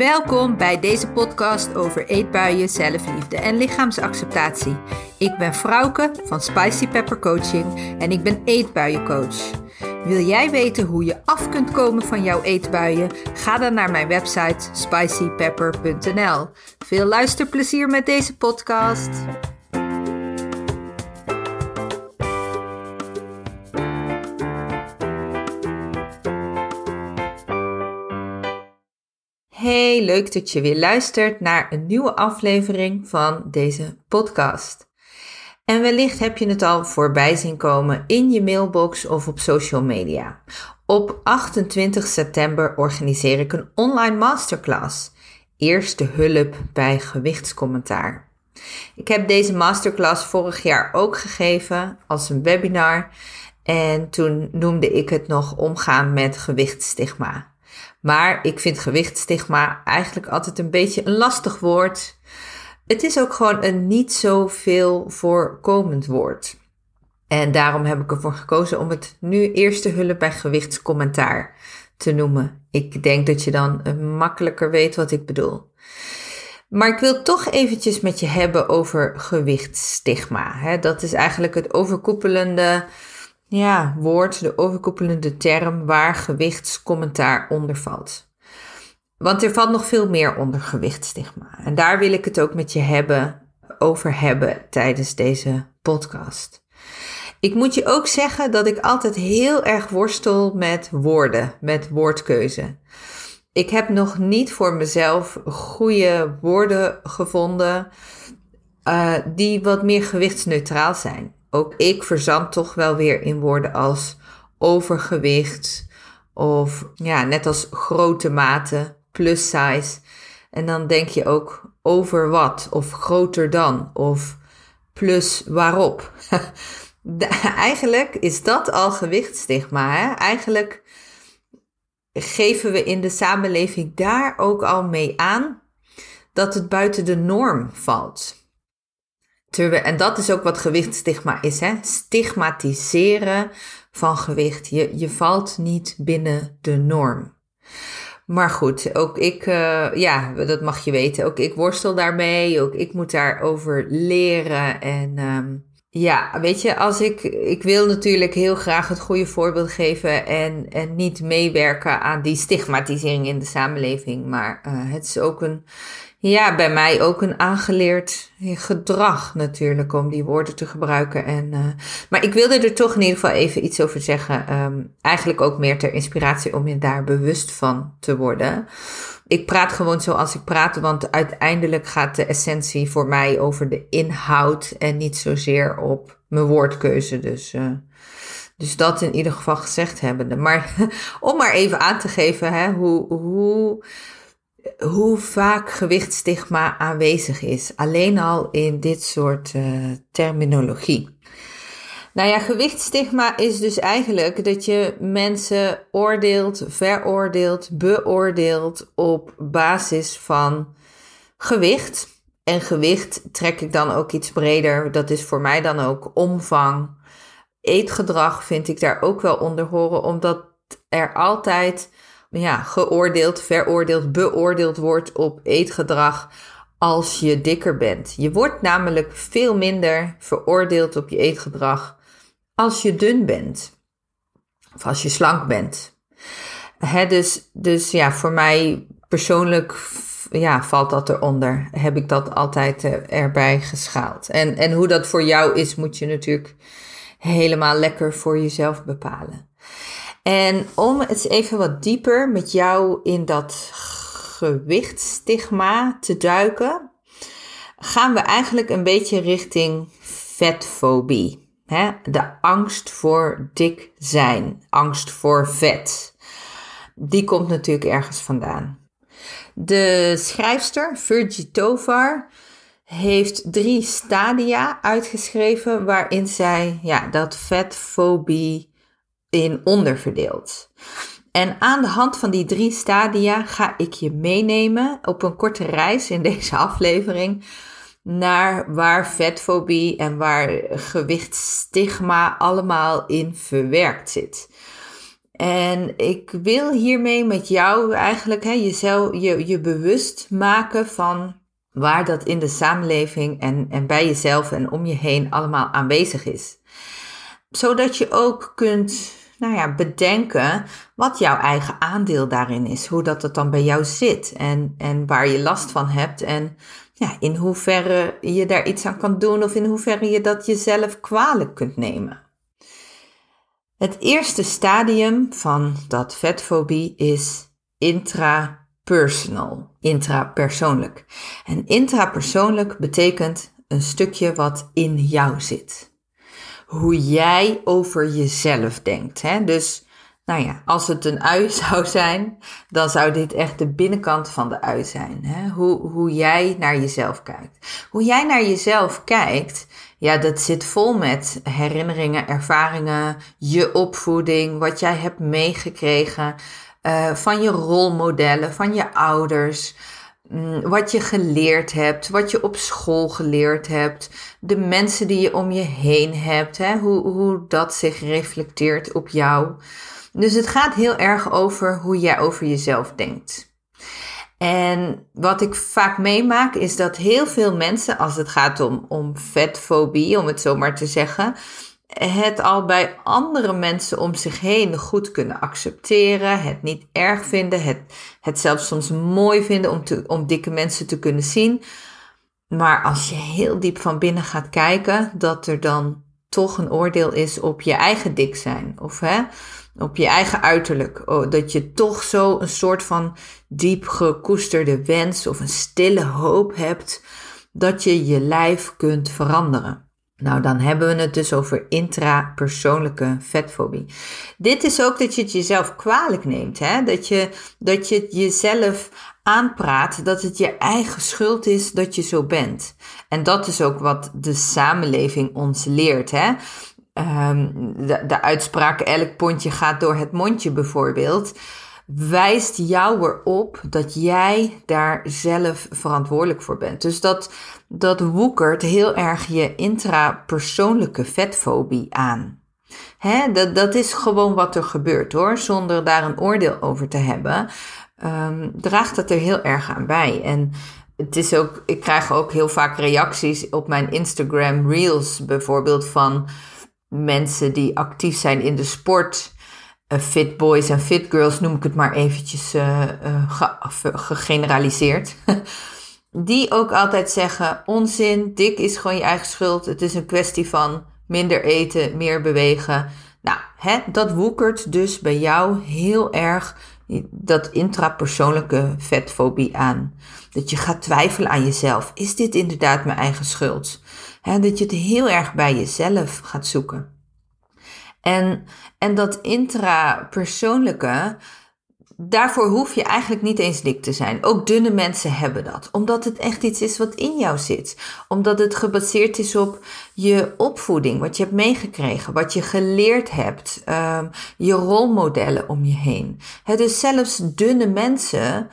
Welkom bij deze podcast over eetbuien, zelfliefde en lichaamsacceptatie. Ik ben Frauke van Spicy Pepper Coaching en ik ben eetbuiencoach. Wil jij weten hoe je af kunt komen van jouw eetbuien? Ga dan naar mijn website spicypepper.nl. Veel luisterplezier met deze podcast. Hey, leuk dat je weer luistert naar een nieuwe aflevering van deze podcast. En wellicht heb je het al voorbij zien komen in je mailbox of op social media. Op 28 september organiseer ik een online masterclass. Eerste hulp bij gewichtscommentaar. Ik heb deze masterclass vorig jaar ook gegeven als een webinar. En toen noemde ik het nog omgaan met gewichtsstigma. Maar ik vind gewichtstigma eigenlijk altijd een beetje een lastig woord. Het is ook gewoon een niet zoveel voorkomend woord. En daarom heb ik ervoor gekozen om het nu eerste hulp bij gewichtscommentaar te noemen. Ik denk dat je dan makkelijker weet wat ik bedoel. Maar ik wil toch eventjes met je hebben over gewichtstigma. Dat is eigenlijk het overkoepelende ja, woord, de overkoepelende term waar gewichtscommentaar onder valt. Want er valt nog veel meer onder gewichtstigma. En daar wil ik het ook met je hebben, over hebben tijdens deze podcast. Ik moet je ook zeggen dat ik altijd heel erg worstel met woorden, met woordkeuze. Ik heb nog niet voor mezelf goede woorden gevonden uh, die wat meer gewichtsneutraal zijn ook ik verzand toch wel weer in woorden als overgewicht of ja, net als grote mate, plus size. En dan denk je ook over wat of groter dan of plus waarop. Eigenlijk is dat al gewichtstigma. Hè? Eigenlijk geven we in de samenleving daar ook al mee aan dat het buiten de norm valt en dat is ook wat gewichtstigma is, hè? Stigmatiseren van gewicht. Je, je valt niet binnen de norm. Maar goed, ook ik, uh, ja, dat mag je weten. Ook ik worstel daarmee. Ook ik moet daarover leren. En um, ja, weet je, als ik, ik wil natuurlijk heel graag het goede voorbeeld geven en, en niet meewerken aan die stigmatisering in de samenleving. Maar uh, het is ook een, ja, bij mij ook een aangeleerd gedrag natuurlijk om die woorden te gebruiken. En, uh, maar ik wilde er toch in ieder geval even iets over zeggen. Um, eigenlijk ook meer ter inspiratie om je daar bewust van te worden. Ik praat gewoon zoals ik praat, want uiteindelijk gaat de essentie voor mij over de inhoud en niet zozeer op mijn woordkeuze. Dus, uh, dus dat in ieder geval gezegd hebbende. Maar om maar even aan te geven hè, hoe, hoe hoe vaak gewichtstigma aanwezig is. Alleen al in dit soort uh, terminologie. Nou ja, gewichtstigma is dus eigenlijk dat je mensen oordeelt, veroordeelt, beoordeelt op basis van gewicht. En gewicht trek ik dan ook iets breder. Dat is voor mij dan ook omvang. Eetgedrag vind ik daar ook wel onder horen, omdat er altijd ja, geoordeeld, veroordeeld, beoordeeld wordt op eetgedrag als je dikker bent. Je wordt namelijk veel minder veroordeeld op je eetgedrag als je dun bent. Of als je slank bent. Dus, dus ja, voor mij persoonlijk ja, valt dat eronder. Heb ik dat altijd eh, erbij geschaald. En, en hoe dat voor jou is, moet je natuurlijk helemaal lekker voor jezelf bepalen. En om het even wat dieper met jou in dat gewichtstigma te duiken, gaan we eigenlijk een beetje richting vetfobie. Hè? De angst voor dik zijn, angst voor vet. Die komt natuurlijk ergens vandaan. De schrijfster Virgie Tovar heeft drie stadia uitgeschreven waarin zij ja, dat vetfobie in onderverdeeld. En aan de hand van die drie stadia ga ik je meenemen op een korte reis in deze aflevering naar waar vetfobie en waar gewichtstigma allemaal in verwerkt zit. En ik wil hiermee met jou eigenlijk hè, jezelf, je, je bewust maken van waar dat in de samenleving en, en bij jezelf en om je heen allemaal aanwezig is. Zodat je ook kunt nou ja, bedenken wat jouw eigen aandeel daarin is. Hoe dat het dan bij jou zit en, en waar je last van hebt. En ja, in hoeverre je daar iets aan kan doen of in hoeverre je dat jezelf kwalijk kunt nemen. Het eerste stadium van dat vetfobie is intrapersonal, intrapersoonlijk. En intrapersoonlijk betekent een stukje wat in jou zit. Hoe jij over jezelf denkt. Hè? Dus nou ja, als het een ui zou zijn, dan zou dit echt de binnenkant van de ui zijn. Hè? Hoe, hoe jij naar jezelf kijkt. Hoe jij naar jezelf kijkt, ja, dat zit vol met herinneringen, ervaringen, je opvoeding, wat jij hebt meegekregen uh, van je rolmodellen, van je ouders. Mm, wat je geleerd hebt, wat je op school geleerd hebt, de mensen die je om je heen hebt, hè, hoe, hoe dat zich reflecteert op jou. Dus het gaat heel erg over hoe jij over jezelf denkt. En wat ik vaak meemaak is dat heel veel mensen, als het gaat om, om vetfobie, om het zo maar te zeggen, het al bij andere mensen om zich heen goed kunnen accepteren, het niet erg vinden, het, het zelfs soms mooi vinden om, om dikke mensen te kunnen zien. Maar als je heel diep van binnen gaat kijken, dat er dan toch een oordeel is op je eigen dik zijn. Of hè, op je eigen uiterlijk. Dat je toch zo een soort van diep gekoesterde wens of een stille hoop hebt dat je je lijf kunt veranderen. Nou, dan hebben we het dus over intrapersoonlijke vetfobie. Dit is ook dat je het jezelf kwalijk neemt. Hè? Dat, je, dat je het jezelf aanpraat dat het je eigen schuld is dat je zo bent. En dat is ook wat de samenleving ons leert. Hè? Ehm, de, de uitspraak elk pontje gaat door het mondje bijvoorbeeld wijst jou erop dat jij daar zelf verantwoordelijk voor bent. Dus dat, dat woekert heel erg je intrapersoonlijke vetfobie aan. Hè, dat, dat is gewoon wat er gebeurt hoor, zonder daar een oordeel over te hebben. Um, draagt dat er heel erg aan bij. En het is ook, ik krijg ook heel vaak reacties op mijn Instagram Reels bijvoorbeeld van mensen die actief zijn in de sport. Uh, fit boys en fit girls noem ik het maar eventjes uh, gegeneraliseerd. die ook altijd zeggen: onzin, dik is gewoon je eigen schuld. Het is een kwestie van minder eten, meer bewegen. Nou, hè, dat woekert dus bij jou heel erg dat intrapersoonlijke vetfobie aan. Dat je gaat twijfelen aan jezelf. Is dit inderdaad mijn eigen schuld? dat je het heel erg bij jezelf gaat zoeken. En, en dat intrapersoonlijke, daarvoor hoef je eigenlijk niet eens dik te zijn. Ook dunne mensen hebben dat. Omdat het echt iets is wat in jou zit. Omdat het gebaseerd is op je opvoeding, wat je hebt meegekregen, wat je geleerd hebt, um, je rolmodellen om je heen. Het dus zelfs dunne mensen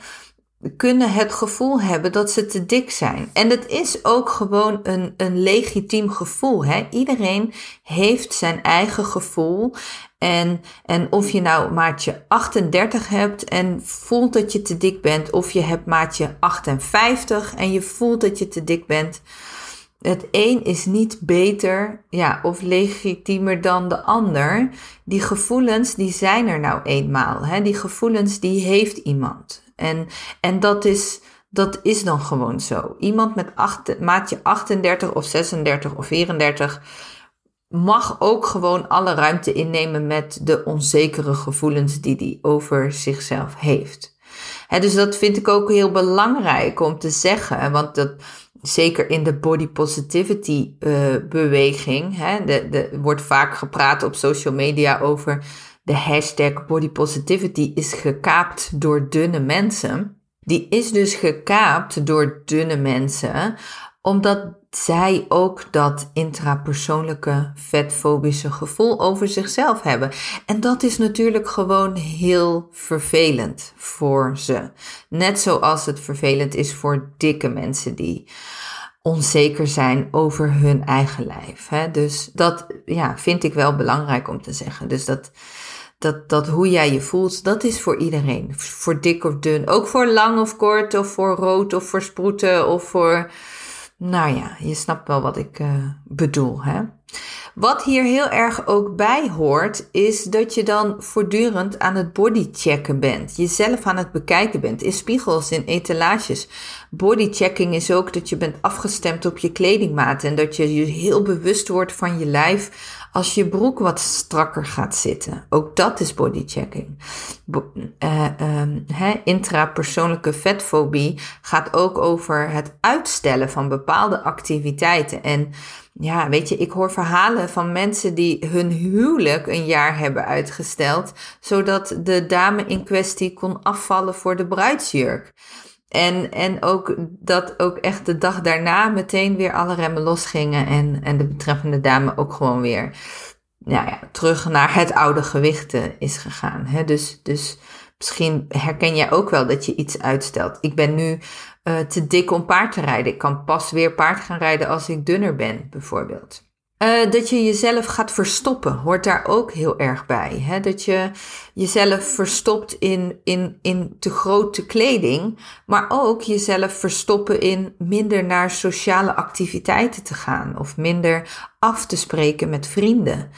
kunnen het gevoel hebben dat ze te dik zijn. En dat is ook gewoon een, een legitiem gevoel. Hè? Iedereen heeft zijn eigen gevoel. En, en of je nou maatje 38 hebt en voelt dat je te dik bent, of je hebt maatje 58 en je voelt dat je te dik bent. Het een is niet beter ja, of legitiemer dan de ander. Die gevoelens die zijn er nou eenmaal. Hè? Die gevoelens die heeft iemand. En, en dat, is, dat is dan gewoon zo. Iemand met maatje 38 of 36 of 34 mag ook gewoon alle ruimte innemen met de onzekere gevoelens die hij over zichzelf heeft. dus dat vind ik ook heel belangrijk om te zeggen, want dat, zeker in de body positivity uh, beweging, hè, wordt vaak gepraat op social media over de hashtag body positivity is gekaapt door dunne mensen. Die is dus gekaapt door dunne mensen, omdat zij ook dat intrapersoonlijke vetfobische gevoel over zichzelf hebben. En dat is natuurlijk gewoon heel vervelend voor ze. Net zoals het vervelend is voor dikke mensen die onzeker zijn over hun eigen lijf. Hè? Dus dat ja, vind ik wel belangrijk om te zeggen. Dus dat dat, dat hoe jij je voelt, dat is voor iedereen. Voor dik of dun. Ook voor lang of kort, of voor rood, of voor sproeten, of voor. Nou ja, je snapt wel wat ik uh, bedoel, hè? Wat hier heel erg ook bij hoort, is dat je dan voortdurend aan het bodychecken bent. Jezelf aan het bekijken bent. In spiegels, in etalages. Bodychecking is ook dat je bent afgestemd op je kledingmaat. En dat je je heel bewust wordt van je lijf als je broek wat strakker gaat zitten. Ook dat is bodychecking. Uh, um, intrapersoonlijke vetfobie gaat ook over het uitstellen van bepaalde activiteiten. En ja, weet je, ik hoor verhalen van mensen die hun huwelijk een jaar hebben uitgesteld, zodat de dame in kwestie kon afvallen voor de bruidsjurk. En, en ook dat ook echt de dag daarna meteen weer alle remmen losgingen en, en de betreffende dame ook gewoon weer nou ja, terug naar het oude gewicht is gegaan. Hè? Dus, dus misschien herken jij ook wel dat je iets uitstelt. Ik ben nu uh, te dik om paard te rijden. Ik kan pas weer paard gaan rijden als ik dunner ben, bijvoorbeeld. Uh, dat je jezelf gaat verstoppen hoort daar ook heel erg bij. Hè? Dat je jezelf verstopt in, in, in te grote kleding, maar ook jezelf verstoppen in minder naar sociale activiteiten te gaan of minder af te spreken met vrienden.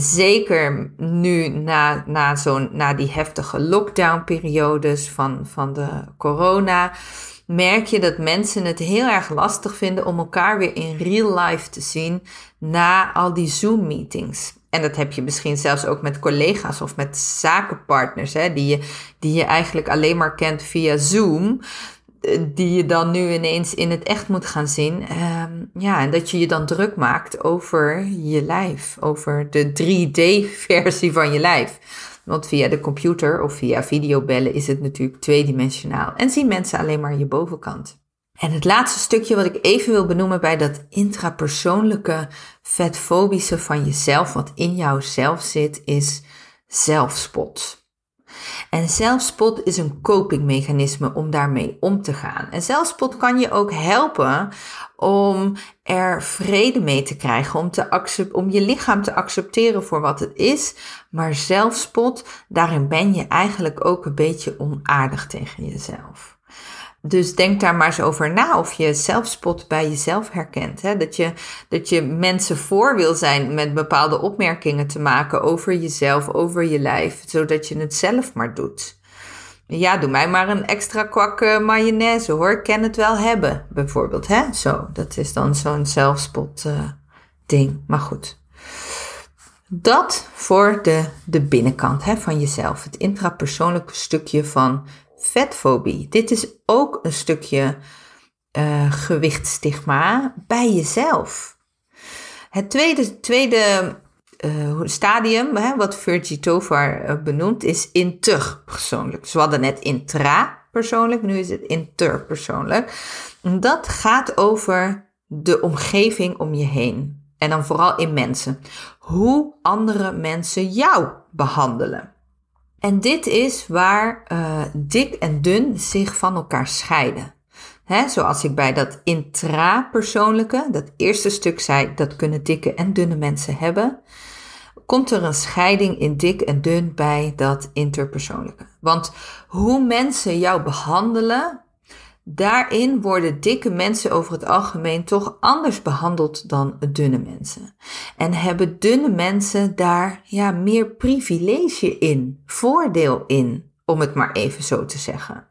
Zeker nu na, na, zo'n, na die heftige lockdown-periodes van, van de corona merk je dat mensen het heel erg lastig vinden om elkaar weer in real life te zien na al die Zoom-meetings. En dat heb je misschien zelfs ook met collega's of met zakenpartners, hè, die, je, die je eigenlijk alleen maar kent via Zoom. Die je dan nu ineens in het echt moet gaan zien. Um, ja, en dat je je dan druk maakt over je lijf, over de 3D-versie van je lijf. Want via de computer of via videobellen is het natuurlijk tweedimensionaal en zien mensen alleen maar je bovenkant. En het laatste stukje wat ik even wil benoemen bij dat intrapersoonlijke vetfobische van jezelf, wat in jouzelf zit, is zelfspot. En zelfspot is een copingmechanisme om daarmee om te gaan. En zelfspot kan je ook helpen om er vrede mee te krijgen, om, te om je lichaam te accepteren voor wat het is. Maar zelfspot, daarin ben je eigenlijk ook een beetje onaardig tegen jezelf. Dus denk daar maar eens over na of je zelfspot bij jezelf herkent. Hè? Dat, je, dat je mensen voor wil zijn met bepaalde opmerkingen te maken over jezelf, over je lijf, zodat je het zelf maar doet. Ja, doe mij maar een extra kwak uh, mayonaise hoor, ik het wel hebben, bijvoorbeeld. Hè? Zo, dat is dan zo'n zelfspot uh, ding. Maar goed. Dat voor de, de binnenkant hè, van jezelf. Het intrapersoonlijke stukje van vetfobie. Dit is ook een stukje uh, gewichtstigma bij jezelf. Het tweede, tweede uh, stadium, hè, wat Virgie Tovar uh, benoemt, is interpersoonlijk. Dus we hadden net intrapersoonlijk, nu is het interpersoonlijk. Dat gaat over de omgeving om je heen. En dan vooral in mensen. Hoe andere mensen jou behandelen. En dit is waar uh, dik en dun zich van elkaar scheiden. He, zoals ik bij dat intrapersoonlijke, dat eerste stuk zei, dat kunnen dikke en dunne mensen hebben, komt er een scheiding in dik en dun bij dat interpersoonlijke. Want hoe mensen jou behandelen, Daarin worden dikke mensen over het algemeen toch anders behandeld dan dunne mensen. En hebben dunne mensen daar ja, meer privilege in, voordeel in, om het maar even zo te zeggen.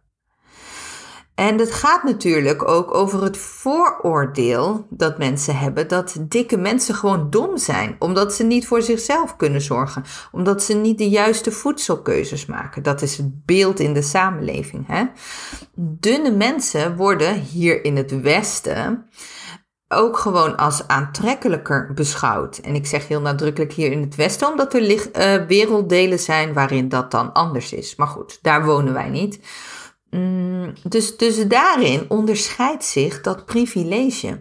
En het gaat natuurlijk ook over het vooroordeel dat mensen hebben dat dikke mensen gewoon dom zijn, omdat ze niet voor zichzelf kunnen zorgen, omdat ze niet de juiste voedselkeuzes maken. Dat is het beeld in de samenleving. Hè? Dunne mensen worden hier in het Westen ook gewoon als aantrekkelijker beschouwd. En ik zeg heel nadrukkelijk hier in het Westen, omdat er uh, werelddelen zijn waarin dat dan anders is. Maar goed, daar wonen wij niet. Mm, dus, dus daarin onderscheidt zich dat privilege.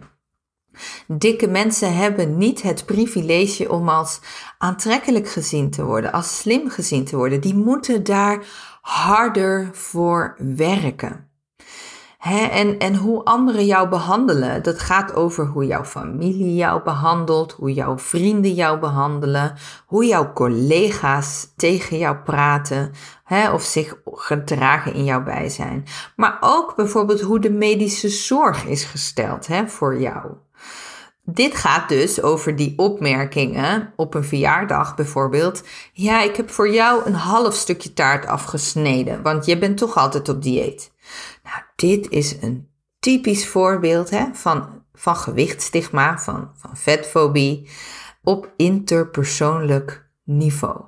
Dikke mensen hebben niet het privilege om als aantrekkelijk gezien te worden, als slim gezien te worden. Die moeten daar harder voor werken. En, en hoe anderen jou behandelen, dat gaat over hoe jouw familie jou behandelt, hoe jouw vrienden jou behandelen, hoe jouw collega's tegen jou praten of zich gedragen in jouw bijzijn. Maar ook bijvoorbeeld hoe de medische zorg is gesteld voor jou. Dit gaat dus over die opmerkingen op een verjaardag bijvoorbeeld. Ja, ik heb voor jou een half stukje taart afgesneden, want je bent toch altijd op dieet. Dit is een typisch voorbeeld hè, van, van gewichtstigma, van, van vetfobie op interpersoonlijk niveau.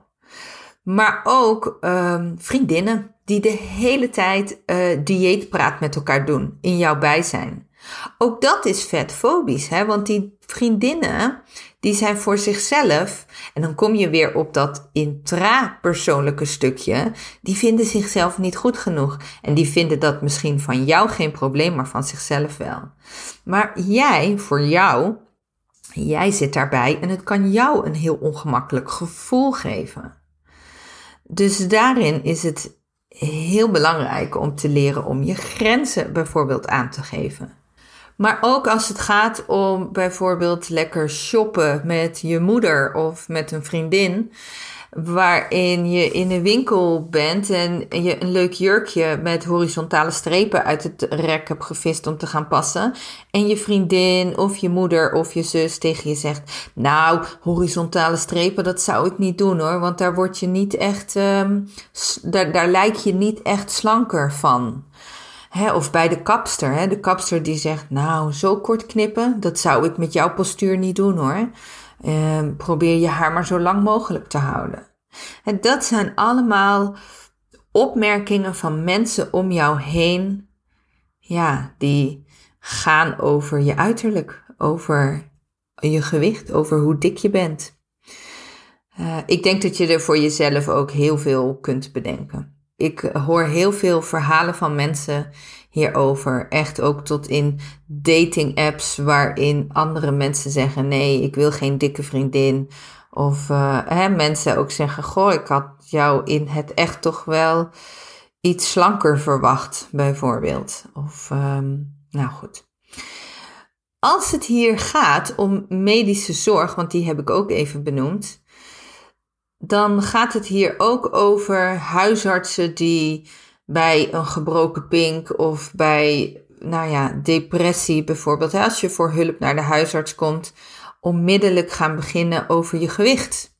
Maar ook um, vriendinnen die de hele tijd uh, dieetpraat met elkaar doen in jouw bijzijn. Ook dat is vetfobisch, hè? want die vriendinnen die zijn voor zichzelf, en dan kom je weer op dat intrapersoonlijke stukje, die vinden zichzelf niet goed genoeg. En die vinden dat misschien van jou geen probleem, maar van zichzelf wel. Maar jij, voor jou, jij zit daarbij en het kan jou een heel ongemakkelijk gevoel geven. Dus daarin is het heel belangrijk om te leren om je grenzen bijvoorbeeld aan te geven. Maar ook als het gaat om bijvoorbeeld lekker shoppen met je moeder of met een vriendin. Waarin je in een winkel bent en je een leuk jurkje met horizontale strepen uit het rek hebt gevist om te gaan passen. En je vriendin of je moeder of je zus tegen je zegt: Nou, horizontale strepen, dat zou ik niet doen hoor. Want daar word je niet echt. Um, daar, daar lijk je niet echt slanker van of bij de kapster. De kapster die zegt, nou, zo kort knippen, dat zou ik met jouw postuur niet doen hoor. Ehm, probeer je haar maar zo lang mogelijk te houden. En dat zijn allemaal opmerkingen van mensen om jou heen. Ja, die gaan over je uiterlijk, over je gewicht, over hoe dik je bent. Uh, ik denk dat je er voor jezelf ook heel veel kunt bedenken ik hoor heel veel verhalen van mensen hierover. Echt ook tot in dating apps waarin andere mensen zeggen: nee, ik wil geen dikke vriendin. Of uh, hè, mensen ook zeggen: goh, ik had jou in het echt toch wel iets slanker verwacht, bijvoorbeeld. Of, um, nou goed. Als het hier gaat om medische zorg, want die heb ik ook even benoemd, dan gaat het hier ook over huisartsen die bij een gebroken pink of bij, nou ja, depressie bijvoorbeeld, als je voor hulp naar de huisarts komt, onmiddellijk gaan beginnen over je gewicht.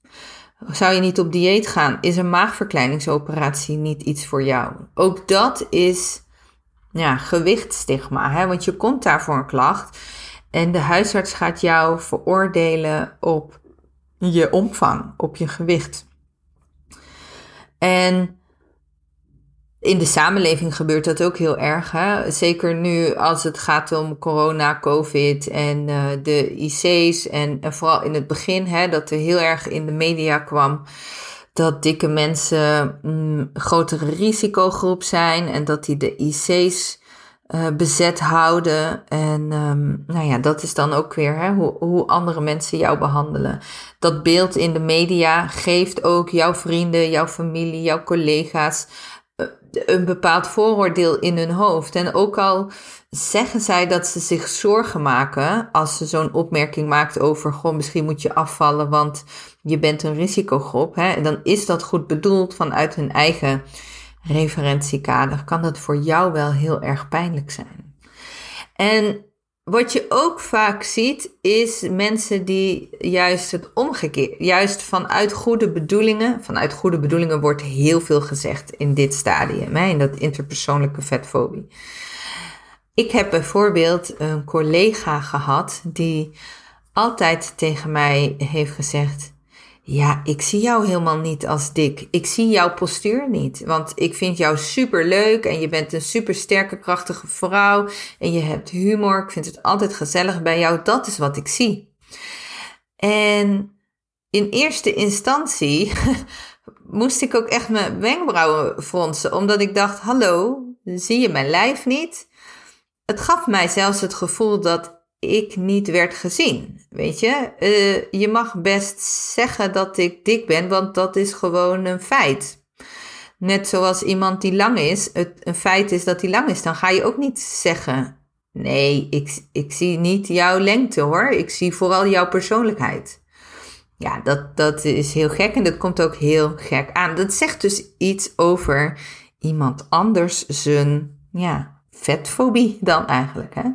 Zou je niet op dieet gaan? Is een maagverkleiningsoperatie niet iets voor jou? Ook dat is ja, gewichtstigma, hè? want je komt daar voor een klacht en de huisarts gaat jou veroordelen op je omvang, op je gewicht. En in de samenleving gebeurt dat ook heel erg. Zeker nu als het gaat om corona, covid en uh, de IC's. En, vooral in het begin, hè, dat er heel erg in de media kwam dat dikke mensen mm, een grotere risicogroep zijn en dat die de IC's uh, bezet houden. En um, nou ja, dat is dan ook weer hè, hoe, hoe andere mensen jou behandelen. Dat beeld in de media geeft ook jouw vrienden, jouw familie, jouw collega's uh, een bepaald vooroordeel in hun hoofd. En ook al zeggen zij dat ze zich zorgen maken als ze zo'n opmerking maakt over, goh, misschien moet je afvallen, want je bent een risicogroep. Hè, dan is dat goed bedoeld vanuit hun eigen referentiekader, kan dat voor jou wel heel erg pijnlijk zijn. En wat je ook vaak ziet, is mensen die juist het omgekeerd, juist vanuit goede bedoelingen, vanuit goede bedoelingen wordt heel veel gezegd in dit stadium, hè, in dat interpersoonlijke vetfobie. Ik heb bijvoorbeeld een collega gehad die altijd tegen mij heeft gezegd: ja, ik zie jou helemaal niet als dik. Ik zie jouw postuur niet. Want ik vind jou super leuk en je bent een super sterke, krachtige vrouw. En je hebt humor. Ik vind het altijd gezellig bij jou. Dat is wat ik zie. En in eerste instantie moest ik ook echt mijn wenkbrauwen fronsen. Omdat ik dacht: hallo, zie je mijn lijf niet? Het gaf mij zelfs het gevoel dat ik niet werd gezien. Weet je, uh, je mag best zeggen dat ik dik ben, want dat is gewoon een feit. Net zoals iemand die lang is, het een feit is dat hij lang is, dan ga je ook niet zeggen: Nee, ik, ik zie niet jouw lengte hoor, ik zie vooral jouw persoonlijkheid. Ja, dat, dat is heel gek en dat komt ook heel gek aan. Dat zegt dus iets over iemand anders zijn ja, vetfobie dan eigenlijk. Hè?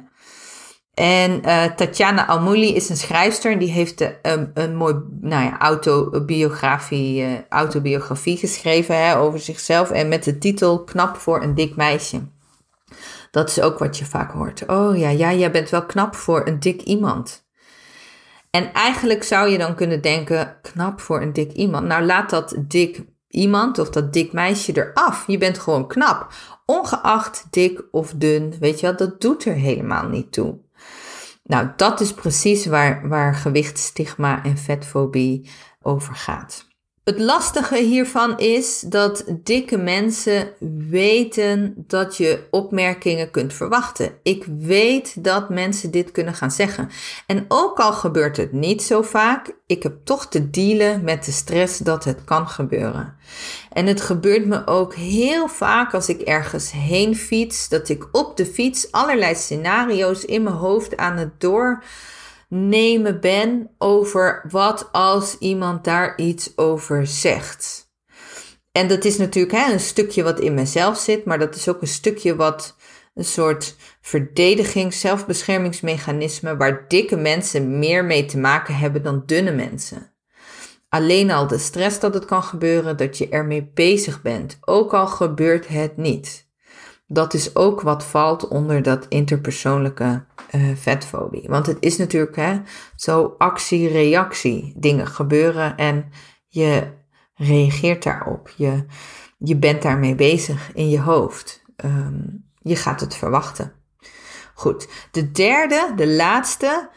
En uh, Tatjana Almouli is een schrijfster en die heeft uh, een, een mooi nou ja, autobiografie, uh, autobiografie geschreven hè, over zichzelf. En met de titel Knap voor een dik meisje. Dat is ook wat je vaak hoort. Oh ja, ja, jij bent wel knap voor een dik iemand. En eigenlijk zou je dan kunnen denken, knap voor een dik iemand. Nou, laat dat dik iemand of dat dik meisje eraf. Je bent gewoon knap. Ongeacht dik of dun, weet je wel, dat doet er helemaal niet toe. Nou, dat is precies waar, waar gewichtstigma en vetfobie over gaat. Het lastige hiervan is dat dikke mensen weten dat je opmerkingen kunt verwachten. Ik weet dat mensen dit kunnen gaan zeggen. En ook al gebeurt het niet zo vaak, ik heb toch te dealen met de stress dat het kan gebeuren. En het gebeurt me ook heel vaak als ik ergens heen fiets, dat ik op de fiets allerlei scenario's in mijn hoofd aan het door nemen ben over wat als iemand daar iets over zegt. En dat is natuurlijk hè, een stukje wat in mezelf zit, maar dat is ook een stukje wat een soort verdediging, zelfbeschermingsmechanisme waar dikke mensen meer mee te maken hebben dan dunne mensen. Alleen al de stress dat het kan gebeuren, dat je ermee bezig bent, ook al gebeurt het niet dat is ook wat valt onder dat interpersoonlijke uh, vetfobie. Want het is natuurlijk hè, zo actie-reactie. Dingen gebeuren en je reageert daarop. Je, je bent daarmee bezig in je hoofd. Um, je gaat het verwachten. Goed, de derde, de laatste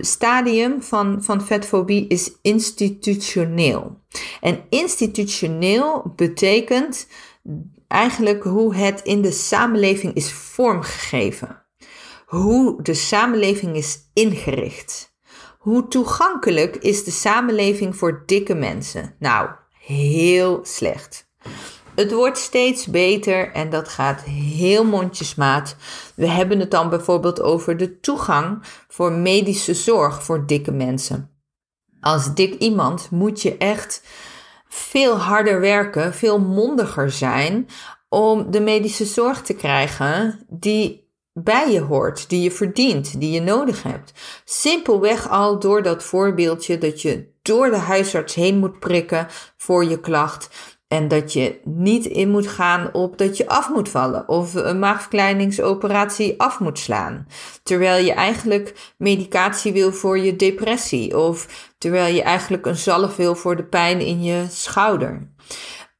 stadium van, van vetfobie is institutioneel. En institutioneel betekent eigenlijk hoe het in de samenleving is vormgegeven. Hoe de samenleving is ingericht. Hoe toegankelijk is de samenleving voor dikke mensen? Nou, heel slecht. Het wordt steeds beter en dat gaat heel mondjesmaat. We hebben het dan bijvoorbeeld over de toegang voor medische zorg voor dikke mensen. Als dik iemand moet je echt veel harder werken, veel mondiger zijn om de medische zorg te krijgen die bij je hoort, die je verdient, die je nodig hebt. Simpelweg al door dat voorbeeldje dat je door de huisarts heen moet prikken voor je klacht. En dat je niet in moet gaan op dat je af moet vallen of een maagverkleiningsoperatie af moet slaan. Terwijl je eigenlijk medicatie wil voor je depressie of terwijl je eigenlijk een zalf wil voor de pijn in je schouder.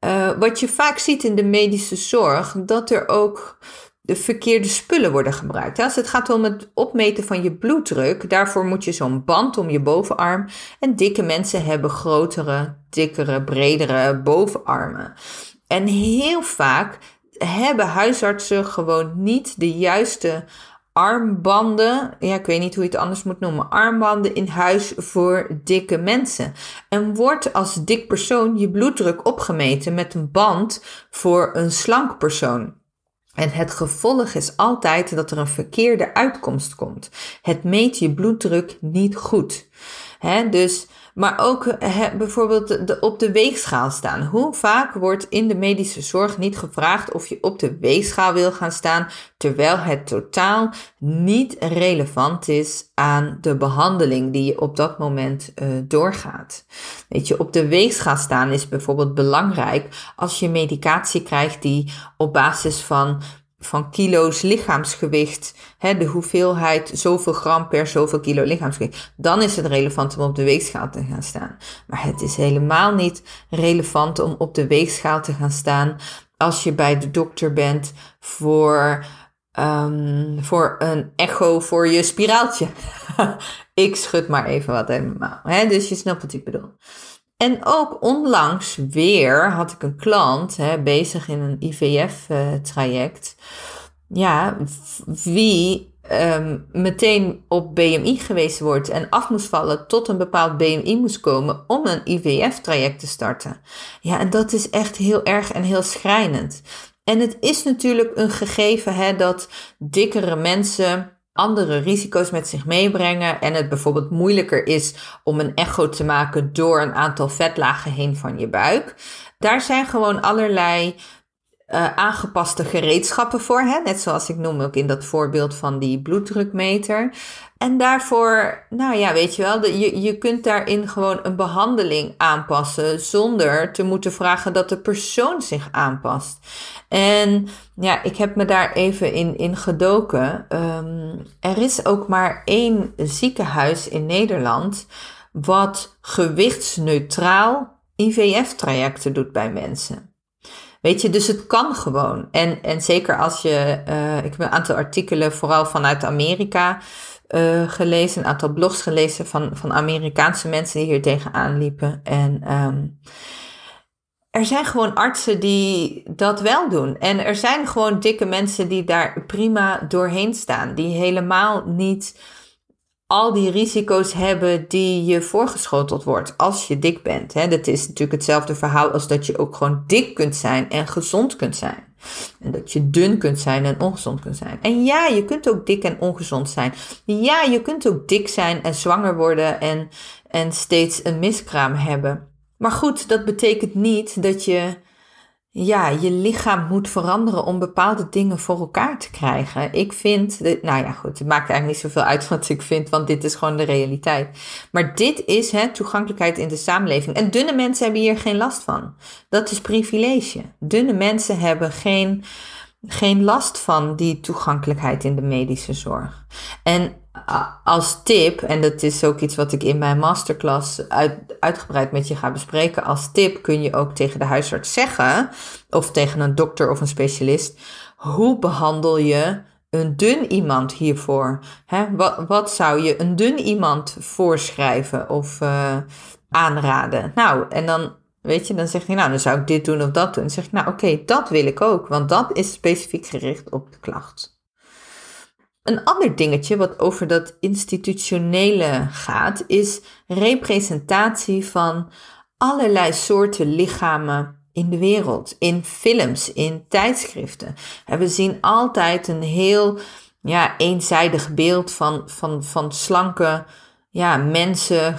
Uh, wat je vaak ziet in de medische zorg, dat er ook de verkeerde spullen worden gebruikt. Als het gaat om het opmeten van je bloeddruk, daarvoor moet je zo'n band om je bovenarm. En dikke mensen hebben grotere, dikkere, bredere bovenarmen. En heel vaak hebben huisartsen gewoon niet de juiste armbanden, ja, ik weet niet hoe je het anders moet noemen, armbanden in huis voor dikke mensen. En wordt als dik persoon je bloeddruk opgemeten met een band voor een slank persoon. En het gevolg is altijd dat er een verkeerde uitkomst komt. Het meet je bloeddruk niet goed. He, dus maar ook bijvoorbeeld op de weegschaal staan. Hoe vaak wordt in de medische zorg niet gevraagd of je op de weegschaal wil gaan staan, terwijl het totaal niet relevant is aan de behandeling die je op dat moment uh, doorgaat. Weet je, op de weegschaal staan is bijvoorbeeld belangrijk als je medicatie krijgt die op basis van van kilo's lichaamsgewicht, hè, de hoeveelheid zoveel gram per zoveel kilo lichaamsgewicht, dan is het relevant om op de weegschaal te gaan staan. Maar het is helemaal niet relevant om op de weegschaal te gaan staan als je bij de dokter bent voor, um, voor een echo voor je spiraaltje. ik schud maar even wat helemaal. Hè? Dus je snapt wat ik bedoel. En ook onlangs weer had ik een klant hè, bezig in een IVF-traject. ja, wie ehm, meteen op BMI geweest wordt en af moest vallen tot een bepaald BMI moest komen om een IVF-traject te starten. Ja, en dat is echt heel erg en heel schrijnend. En het is natuurlijk een gegeven hè, dat dikkere mensen andere risico's met zich meebrengen en het bijvoorbeeld moeilijker is om een echo te maken door een aantal vetlagen heen van je buik. Daar zijn gewoon allerlei uh, aangepaste gereedschappen voor. Hè? Net zoals ik noem ook in dat voorbeeld van die bloeddrukmeter. En daarvoor, nou ja, weet je wel, je, je kunt daarin gewoon een behandeling aanpassen zonder te moeten vragen dat de persoon zich aanpast. En ja, ik heb me daar even in, in gedoken. Um, er is ook maar één ziekenhuis in Nederland wat gewichtsneutraal IVF-trajecten doet bij mensen. Weet je, dus het kan gewoon. En, en zeker als je, uh, ik heb een aantal artikelen vooral vanuit Amerika uh, gelezen, een aantal blogs gelezen van, van Amerikaanse mensen die hier tegenaan liepen. En um, er zijn gewoon artsen die dat wel doen. En er zijn gewoon dikke mensen die daar prima doorheen staan. Die helemaal niet al die risico's hebben die je voorgeschoteld wordt als je dik bent. Hè. Dat is natuurlijk hetzelfde verhaal als dat je ook gewoon dik kunt zijn en gezond kunt zijn. En dat je dun kunt zijn en ongezond kunt zijn. En ja, je kunt ook dik en ongezond zijn. Ja, je kunt ook dik zijn en zwanger worden en, en steeds een miskraam hebben. Maar goed, dat betekent niet dat je ja, je lichaam moet veranderen om bepaalde dingen voor elkaar te krijgen. Ik vind, nou ja, goed, het maakt eigenlijk niet zoveel uit wat ik vind, want dit is gewoon de realiteit. Maar dit is hè, toegankelijkheid in de samenleving. En dunne mensen hebben hier geen last van. Dat is privilege. Dunne mensen hebben geen, geen last van die toegankelijkheid in de medische zorg. En als tip, en dat is ook iets wat ik in mijn masterclass uit, uitgebreid met je ga bespreken. Als tip kun je ook tegen de huisarts zeggen, of tegen een dokter of een specialist, hoe behandel je een dun iemand hiervoor? Hè? Wat, wat zou je een dun iemand voorschrijven of uh, aanraden? Nou, en dan Weet je, dan zegt hij, nou, dan zou ik dit doen of dat doen. Dan zeg ik, nou, oké, dat wil ik ook, want dat is specifiek gericht op de klacht. Een ander dingetje wat over dat institutionele gaat, is representatie van allerlei soorten lichamen in de wereld, in films, in tijdschriften. we zien altijd een heel ja, eenzijdig beeld van, van, van slanke ja, mensen,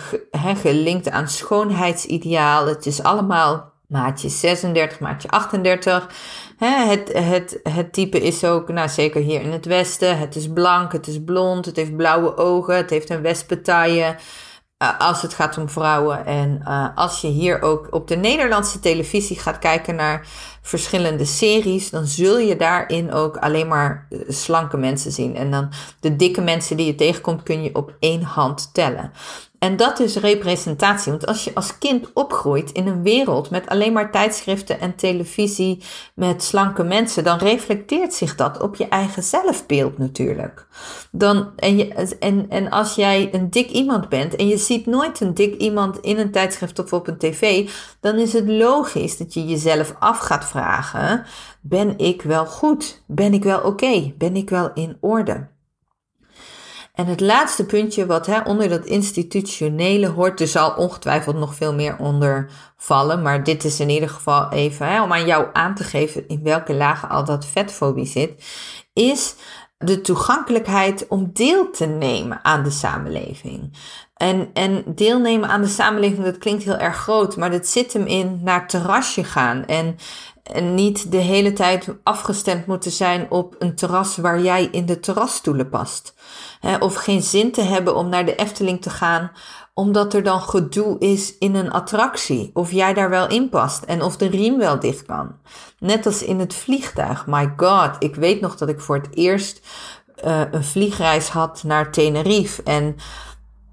gelinkt aan schoonheidsideaal. Het is allemaal maatje 36, maatje 38. het, het, het type is ook, nou zeker hier in het westen, het is blank, het is blond, het heeft blauwe ogen, het heeft een wespentaille. Uh, als het gaat om vrouwen. En uh, als je hier ook op de Nederlandse televisie gaat kijken naar verschillende series, dan zul je daarin ook alleen maar eh, slanke mensen zien. En dan de dikke mensen die je tegenkomt, kun je op één hand tellen. En dat is representatie. Want als je als kind opgroeit in een wereld met alleen maar tijdschriften en televisie met slanke mensen, dan reflecteert zich dat op je eigen zelfbeeld natuurlijk. Dan, en, je, en, en als jij een dik iemand bent en je ziet nooit een dik iemand in een tijdschrift of op een tv, dan is het logisch dat je jezelf af gaat ben ik wel goed? Ben ik wel oké? Ben ik wel in orde? En het laatste puntje wat hè, onder dat institutionele hoort, er zal ongetwijfeld nog veel meer onder vallen, maar dit is in ieder geval even hè, om aan jou aan te geven in welke lagen al dat vetfobie zit, is de toegankelijkheid om deel te nemen aan de samenleving. En, en deelnemen aan de samenleving, dat klinkt heel erg groot, maar dat zit hem in naar terrasje gaan en, en niet de hele tijd afgestemd moeten zijn op een terras waar jij in de terrasstoelen past of geen zin te hebben om naar de Efteling te gaan, omdat er dan gedoe is in een attractie. Of jij daar wel in past en of de riem wel dicht kan. Net als in het vliegtuig. My god, ik weet nog dat ik voor het eerst uh, een vliegreis had naar Tenerife. En,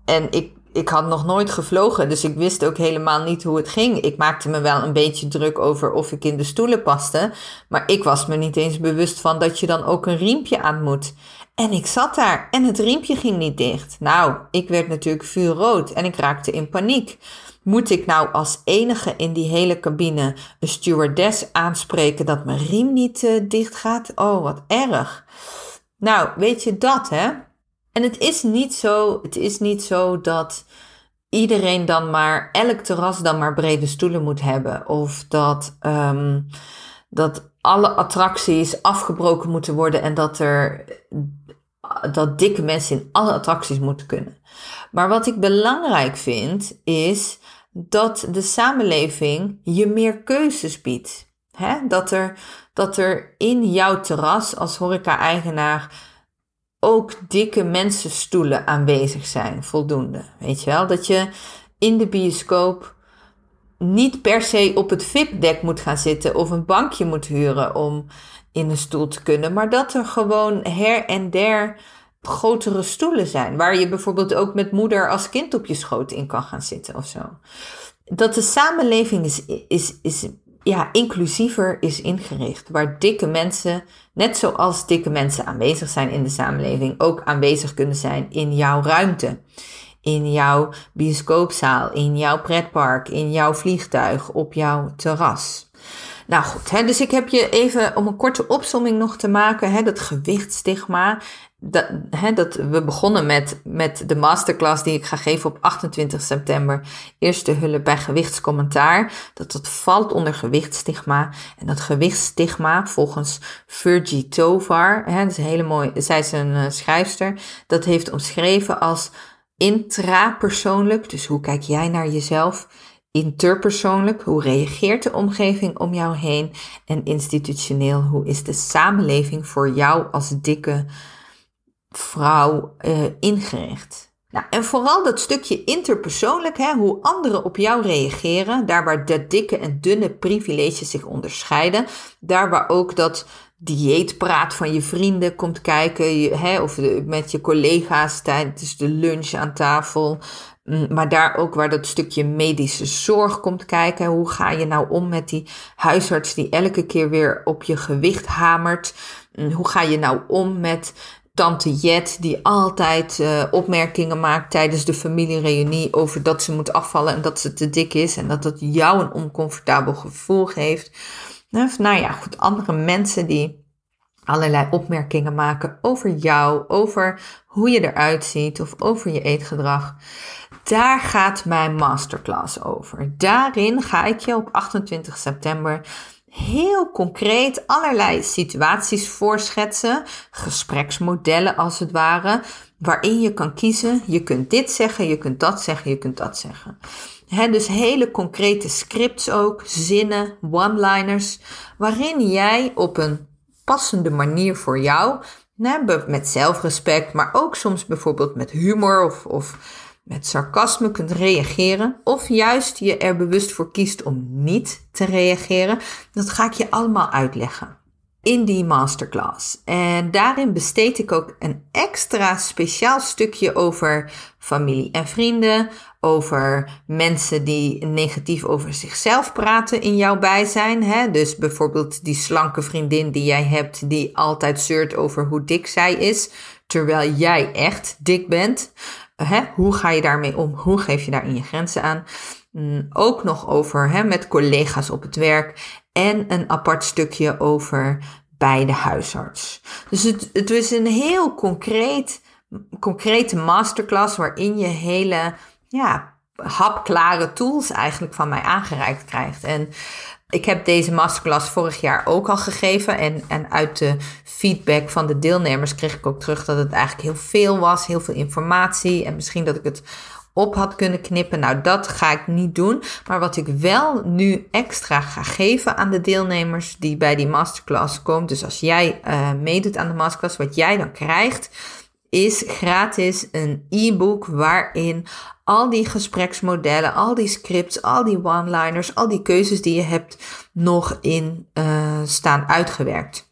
en ik, ik had nog nooit gevlogen, dus ik wist ook helemaal niet hoe het ging. Ik maakte me wel een beetje druk over of ik in de stoelen paste. Maar ik was me niet eens bewust van dat je dan ook een riempje aan moet. En ik zat daar en het riempje ging niet dicht. Nou, ik werd natuurlijk vuurrood en ik raakte in paniek. Moet ik nou als enige in die hele cabine een stewardess aanspreken dat mijn riem niet uh, dicht gaat? Oh, wat erg. Nou, weet je dat, hè? En het is niet zo, het is niet zo dat iedereen dan maar, elk terras dan maar brede stoelen moet hebben. Of dat, ehm, dat alle attracties afgebroken moeten worden en dat er dat dikke mensen in alle attracties moeten kunnen. Maar wat ik belangrijk vind, is dat de samenleving je meer keuzes biedt. Dat, er, dat er in jouw terras als horeca-eigenaar ook dikke mensenstoelen aanwezig zijn, voldoende. Weet je wel? Dat je in de bioscoop niet per se op het VIP-dek moet gaan zitten of een bankje moet huren om in een stoel te kunnen, maar dat er gewoon her en der grotere stoelen zijn, waar je bijvoorbeeld ook met moeder als kind op je schoot in kan gaan zitten of zo. Dat de samenleving is, is, is ja, inclusiever is ingericht, waar dikke mensen, net zoals dikke mensen aanwezig zijn in de samenleving, ook aanwezig kunnen zijn in jouw ruimte. In jouw bioscoopzaal, in jouw pretpark, in jouw vliegtuig, op jouw terras. Nou goed, hè, dus ik heb je even om een korte opsomming nog te maken, hè, dat gewichtstigma dat, hè, dat we begonnen met, met de masterclass die ik ga geven op 28 september. Eerste hulp bij gewichtscommentaar. Dat dat valt onder gewichtstigma. En dat gewichtstigma, volgens Virgie Tovar, hè, dat is een hele mooie, zij is een uh, schrijfster, dat heeft omschreven als intrapersoonlijk. Dus hoe kijk jij naar jezelf? Interpersoonlijk, hoe reageert de omgeving om jou heen? En institutioneel, hoe is de samenleving voor jou als dikke vrouw uh, ingericht. Nou, en vooral dat stukje interpersoonlijk, hè, hoe anderen op jou reageren, daar waar de dikke en dunne privileges zich onderscheiden, daar waar ook dat dieetpraat van je vrienden komt kijken, hè, of met je collega's tijdens de lunch aan tafel, maar daar ook waar dat stukje medische zorg komt kijken. Hoe ga je nou om met die huisarts die elke keer weer op je gewicht hamert? Hoe ga je nou om met tante Jet die altijd uh, opmerkingen maakt tijdens de familiereunie over dat ze moet afvallen en dat ze te dik is en dat dat jou een oncomfortabel gevoel geeft. Nou ja, goed, andere mensen die allerlei opmerkingen maken over jou, over hoe je eruit ziet of over je eetgedrag. Daar gaat mijn masterclass over. Daarin ga ik je op 28 september heel concreet allerlei situaties voorschetsen, gespreksmodellen als het ware, waarin je kan kiezen, je kunt dit zeggen, je kunt dat zeggen, je kunt dat zeggen. dus hele concrete scripts ook, zinnen, one-liners, waarin jij op een passende manier voor jou, met zelfrespect, maar ook soms bijvoorbeeld met humor of, of met sarcasme kunt reageren of juist je er bewust voor kiest om niet te reageren, dat ga ik je allemaal uitleggen in die masterclass. En daarin besteed ik ook een extra speciaal stukje over familie en vrienden, over mensen die negatief over zichzelf praten in jouw bijzijn. Hè? Dus bijvoorbeeld die slanke vriendin die jij hebt, die altijd zeurt over hoe dik zij is, terwijl jij echt dik bent. Hè? Hoe ga je daarmee om? Hoe geef je daarin je grenzen aan? Mm, ook nog over hè, met collega's op het werk. En een apart stukje over bij de huisarts. Dus het, het is een heel concreet, concrete masterclass waarin je hele ja, hapklare tools eigenlijk van mij aangereikt krijgt. En ik heb deze masterclass vorig jaar ook al gegeven. En, en uit de feedback van de deelnemers kreeg ik ook terug dat het eigenlijk heel veel was. Heel veel informatie. En misschien dat ik het op had kunnen knippen. Nou, dat ga ik niet doen. Maar wat ik wel nu extra ga geven aan de deelnemers die bij die masterclass komen. Dus als jij uh, meedoet aan de masterclass, wat jij dan krijgt, is gratis een e-book waarin al die gespreksmodellen, al die scripts, al die one-liners, al die keuzes die je hebt nog in uh, staan uitgewerkt.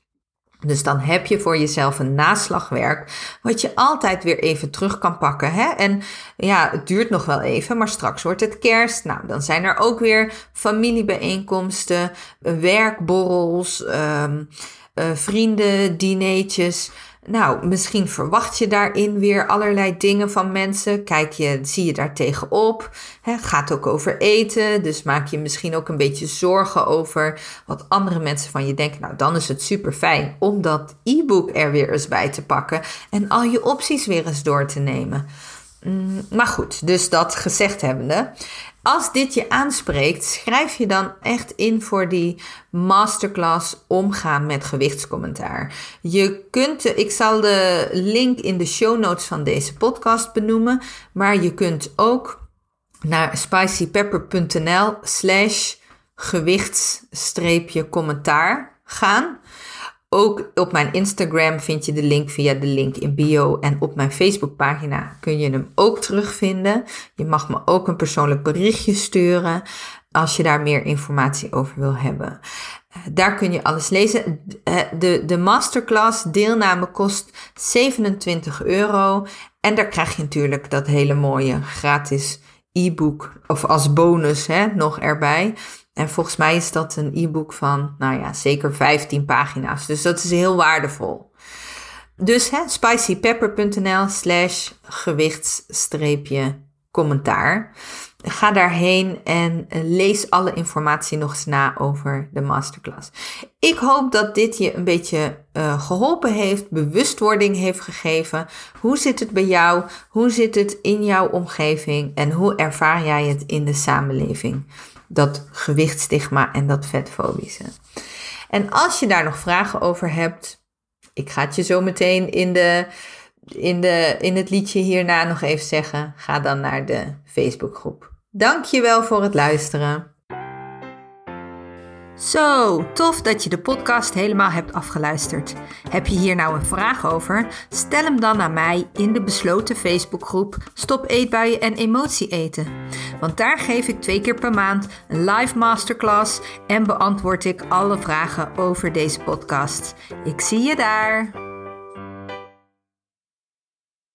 Dus dan heb je voor jezelf een naslagwerk, wat je altijd weer even terug kan pakken. Hè? En ja, het duurt nog wel even, maar straks wordt het kerst. Nou, dan zijn er ook weer familiebijeenkomsten, werkborrels, um, vrienden. Nou, misschien verwacht je daarin weer allerlei dingen van mensen. Kijk je, zie je daar tegenop. Gaat ook over eten. Dus maak je misschien ook een beetje zorgen over wat andere mensen van je denken. Nou, dan is het super fijn om dat e-book er weer eens bij te pakken. En al je opties weer eens door te nemen. Mm, maar goed, dus dat gezegd hebbende. Als dit je aanspreekt, schrijf je dan echt in voor die masterclass omgaan met gewichtscommentaar. Je kunt, ik zal de link in de show notes van deze podcast benoemen, maar je kunt ook naar spicypepper.nl slash gewichts-commentaar gaan. Ook op mijn Instagram vind je de link via de link in bio. En op mijn Facebookpagina kun je hem ook terugvinden. Je mag me ook een persoonlijk berichtje sturen als je daar meer informatie over wil hebben. Eh, daar kun je alles lezen. Eh, de, de masterclass deelname kost 27 euro. En daar krijg je natuurlijk dat hele mooie gratis e-book of als bonus hè, nog erbij. En volgens mij is dat een e-book van, nou ja, zeker 15 pagina's. Dus dat is heel waardevol. Dus spicypepper.nl slash gewichts-commentaar. Ga daarheen en lees alle informatie nog eens na over de masterclass. Ik hoop dat dit je een beetje uh, geholpen heeft, bewustwording heeft gegeven. Hoe zit het bij jou? Hoe zit het in jouw omgeving? En hoe ervaar jij het in de samenleving? Dat gewichtstigma en dat vetfobische. En als je daar nog vragen over hebt, ik ga het je zo meteen in de in, de, in het liedje hierna nog even zeggen, ga dan naar de Facebookgroep. Dankjewel voor het luisteren. Zo, tof dat je de podcast helemaal hebt afgeluisterd. Heb je hier nou een vraag over? Stel hem dan aan mij in de besloten Facebookgroep Stop Eetbuien en Emotie Eten. Want daar geef ik twee keer per maand een live masterclass en beantwoord ik alle vragen over deze podcast. Ik zie je daar.